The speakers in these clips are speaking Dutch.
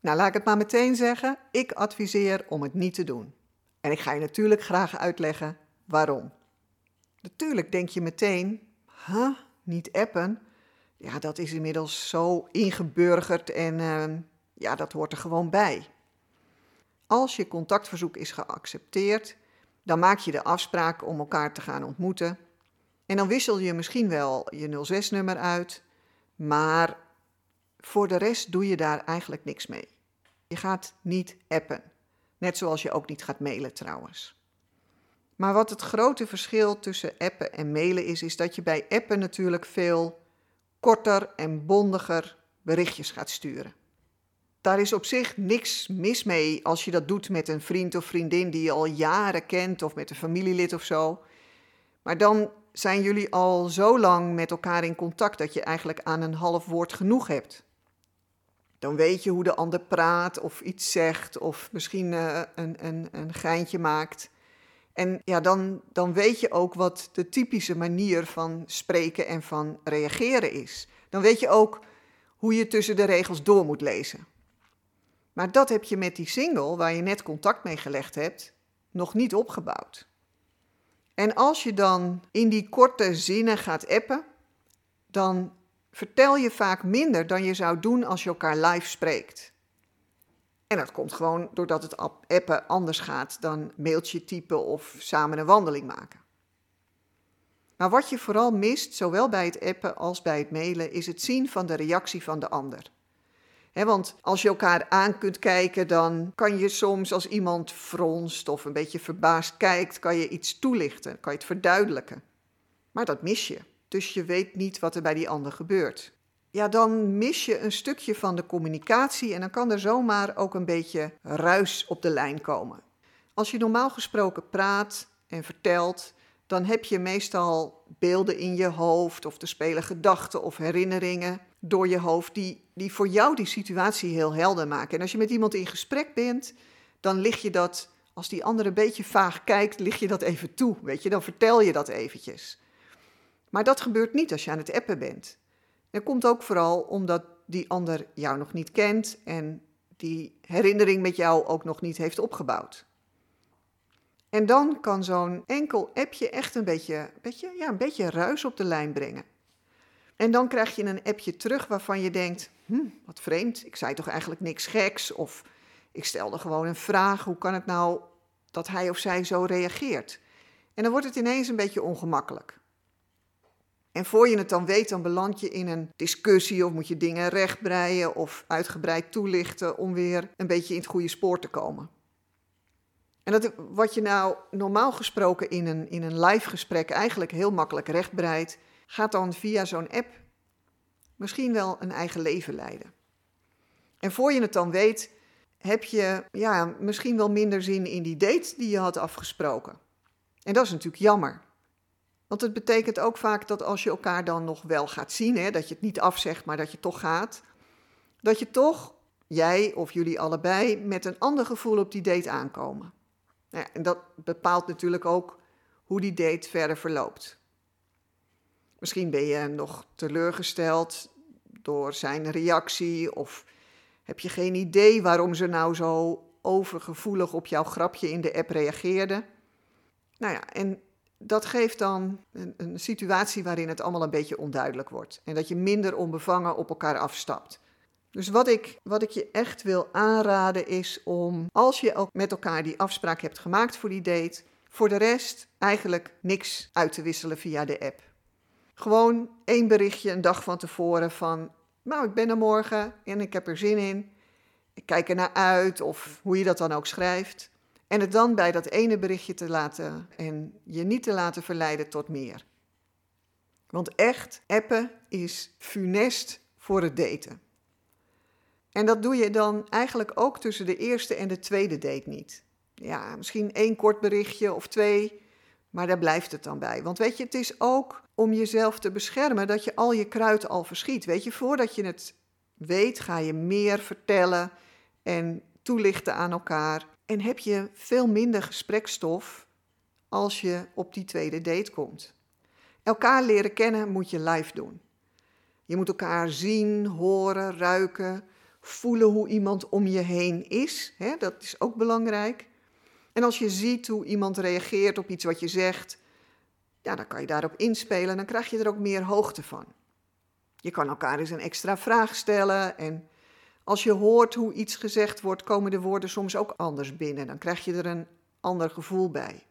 Nou, laat ik het maar meteen zeggen. Ik adviseer om het niet te doen. En ik ga je natuurlijk graag uitleggen waarom. Natuurlijk denk je meteen, huh, niet appen? Ja, dat is inmiddels zo ingeburgerd en uh, ja, dat hoort er gewoon bij. Als je contactverzoek is geaccepteerd, dan maak je de afspraak om elkaar te gaan ontmoeten. En dan wissel je misschien wel je 06-nummer uit, maar voor de rest doe je daar eigenlijk niks mee. Je gaat niet appen. Net zoals je ook niet gaat mailen trouwens. Maar wat het grote verschil tussen appen en mailen is, is dat je bij appen natuurlijk veel korter en bondiger berichtjes gaat sturen. Daar is op zich niks mis mee als je dat doet met een vriend of vriendin die je al jaren kent of met een familielid of zo. Maar dan zijn jullie al zo lang met elkaar in contact dat je eigenlijk aan een half woord genoeg hebt. Dan weet je hoe de ander praat of iets zegt of misschien een, een, een geintje maakt. En ja, dan, dan weet je ook wat de typische manier van spreken en van reageren is. Dan weet je ook hoe je tussen de regels door moet lezen. Maar dat heb je met die single, waar je net contact mee gelegd hebt, nog niet opgebouwd. En als je dan in die korte zinnen gaat appen, dan vertel je vaak minder dan je zou doen als je elkaar live spreekt. En dat komt gewoon doordat het appen anders gaat dan mailtje typen of samen een wandeling maken. Maar wat je vooral mist, zowel bij het appen als bij het mailen, is het zien van de reactie van de ander. want als je elkaar aan kunt kijken, dan kan je soms als iemand fronst of een beetje verbaasd kijkt, kan je iets toelichten, kan je het verduidelijken. Maar dat mis je dus je weet niet wat er bij die ander gebeurt. Ja, dan mis je een stukje van de communicatie en dan kan er zomaar ook een beetje ruis op de lijn komen. Als je normaal gesproken praat en vertelt, dan heb je meestal beelden in je hoofd of er spelen gedachten of herinneringen door je hoofd die, die voor jou die situatie heel helder maken. En als je met iemand in gesprek bent, dan lig je dat, als die ander een beetje vaag kijkt, lig je dat even toe, weet je, dan vertel je dat eventjes. Maar dat gebeurt niet als je aan het appen bent. Dat komt ook vooral omdat die ander jou nog niet kent en die herinnering met jou ook nog niet heeft opgebouwd. En dan kan zo'n enkel appje echt een beetje, beetje, ja, een beetje ruis op de lijn brengen. En dan krijg je een appje terug waarvan je denkt: hm, wat vreemd, ik zei toch eigenlijk niks geks? Of ik stelde gewoon een vraag: hoe kan het nou dat hij of zij zo reageert? En dan wordt het ineens een beetje ongemakkelijk. En voor je het dan weet, dan beland je in een discussie of moet je dingen rechtbreien of uitgebreid toelichten om weer een beetje in het goede spoor te komen. En dat, wat je nou normaal gesproken in een, in een live gesprek eigenlijk heel makkelijk rechtbreidt, gaat dan via zo'n app misschien wel een eigen leven leiden. En voor je het dan weet, heb je ja, misschien wel minder zin in die date die je had afgesproken. En dat is natuurlijk jammer. Want het betekent ook vaak dat als je elkaar dan nog wel gaat zien, hè, dat je het niet afzegt, maar dat je toch gaat, dat je toch, jij of jullie allebei, met een ander gevoel op die date aankomen. Ja, en dat bepaalt natuurlijk ook hoe die date verder verloopt. Misschien ben je nog teleurgesteld door zijn reactie of heb je geen idee waarom ze nou zo overgevoelig op jouw grapje in de app reageerde. Nou ja, en dat geeft dan een, een, situatie waarin het allemaal een beetje onduidelijk wordt. En dat je minder onbevangen op elkaar afstapt. Dus wat ik, wat ik je echt wil aanraden is om, als je ook met elkaar die afspraak hebt gemaakt voor die date, voor de rest eigenlijk niks uit te wisselen via de app. Gewoon één berichtje een dag van tevoren van, nou ik ben er morgen en ik heb er zin in. Ik kijk er naar uit of hoe je dat dan ook schrijft. En het dan bij dat ene berichtje te laten en je niet te laten verleiden tot meer. Want echt, appen is funest voor het daten. En dat doe je dan eigenlijk ook tussen de eerste en de tweede date niet. Ja, misschien één kort berichtje of twee, maar daar blijft het dan bij. Want weet je, het is ook om jezelf te beschermen dat je al je kruid al verschiet. Weet je, voordat je het weet, ga je meer vertellen en toelichten aan elkaar. En heb je veel minder gesprekstof als je op die tweede date komt. Elkaar leren kennen moet je live doen. Je moet elkaar zien, horen, ruiken, voelen hoe iemand om je heen is. Dat is ook belangrijk. En als je ziet hoe iemand reageert op iets wat je zegt, ja, dan kan je daarop inspelen en dan krijg je er ook meer hoogte van. Je kan elkaar eens een extra vraag stellen en als je hoort hoe iets gezegd wordt, komen de woorden soms ook anders binnen. Dan krijg je er een ander gevoel bij.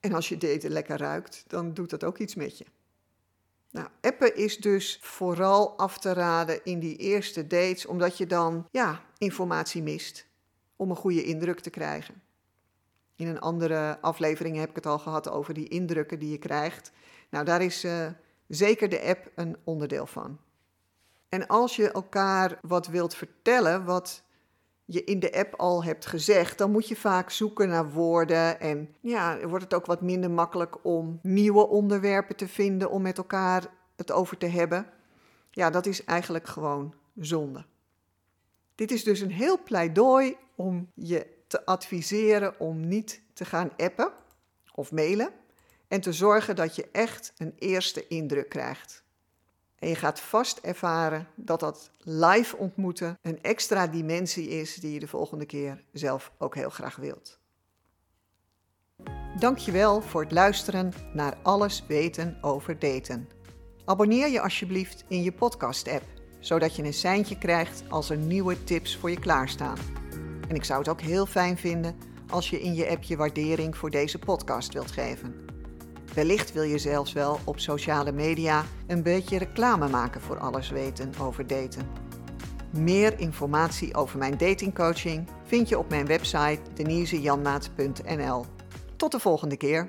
En als je daten lekker ruikt, dan doet dat ook iets met je. Nou, appen is dus vooral af te raden in die eerste dates, omdat je dan ja, informatie mist om een goede indruk te krijgen. In een andere aflevering heb ik het al gehad over die indrukken die je krijgt. Nou, daar is uh, zeker de app een onderdeel van. En als je elkaar wat wilt vertellen, wat je in de app al hebt gezegd, dan moet je vaak zoeken naar woorden. En ja, wordt het ook wat minder makkelijk om nieuwe onderwerpen te vinden om met elkaar het over te hebben. Ja, dat is eigenlijk gewoon zonde. Dit is dus een heel pleidooi om je te adviseren om niet te gaan appen of mailen en te zorgen dat je echt een eerste indruk krijgt. En je gaat vast ervaren dat dat live ontmoeten een extra dimensie is die je de volgende keer zelf ook heel graag wilt. Dankjewel voor het luisteren naar Alles weten over daten. Abonneer je alsjeblieft in je podcast-app, zodat je een seintje krijgt als er nieuwe tips voor je klaarstaan. En ik zou het ook heel fijn vinden als je in je app je waardering voor deze podcast wilt geven. Wellicht wil je zelfs wel op sociale media een beetje reclame maken voor alles weten over daten. Meer informatie over mijn datingcoaching vind je op mijn website denisejanmaat.nl. Tot de volgende keer.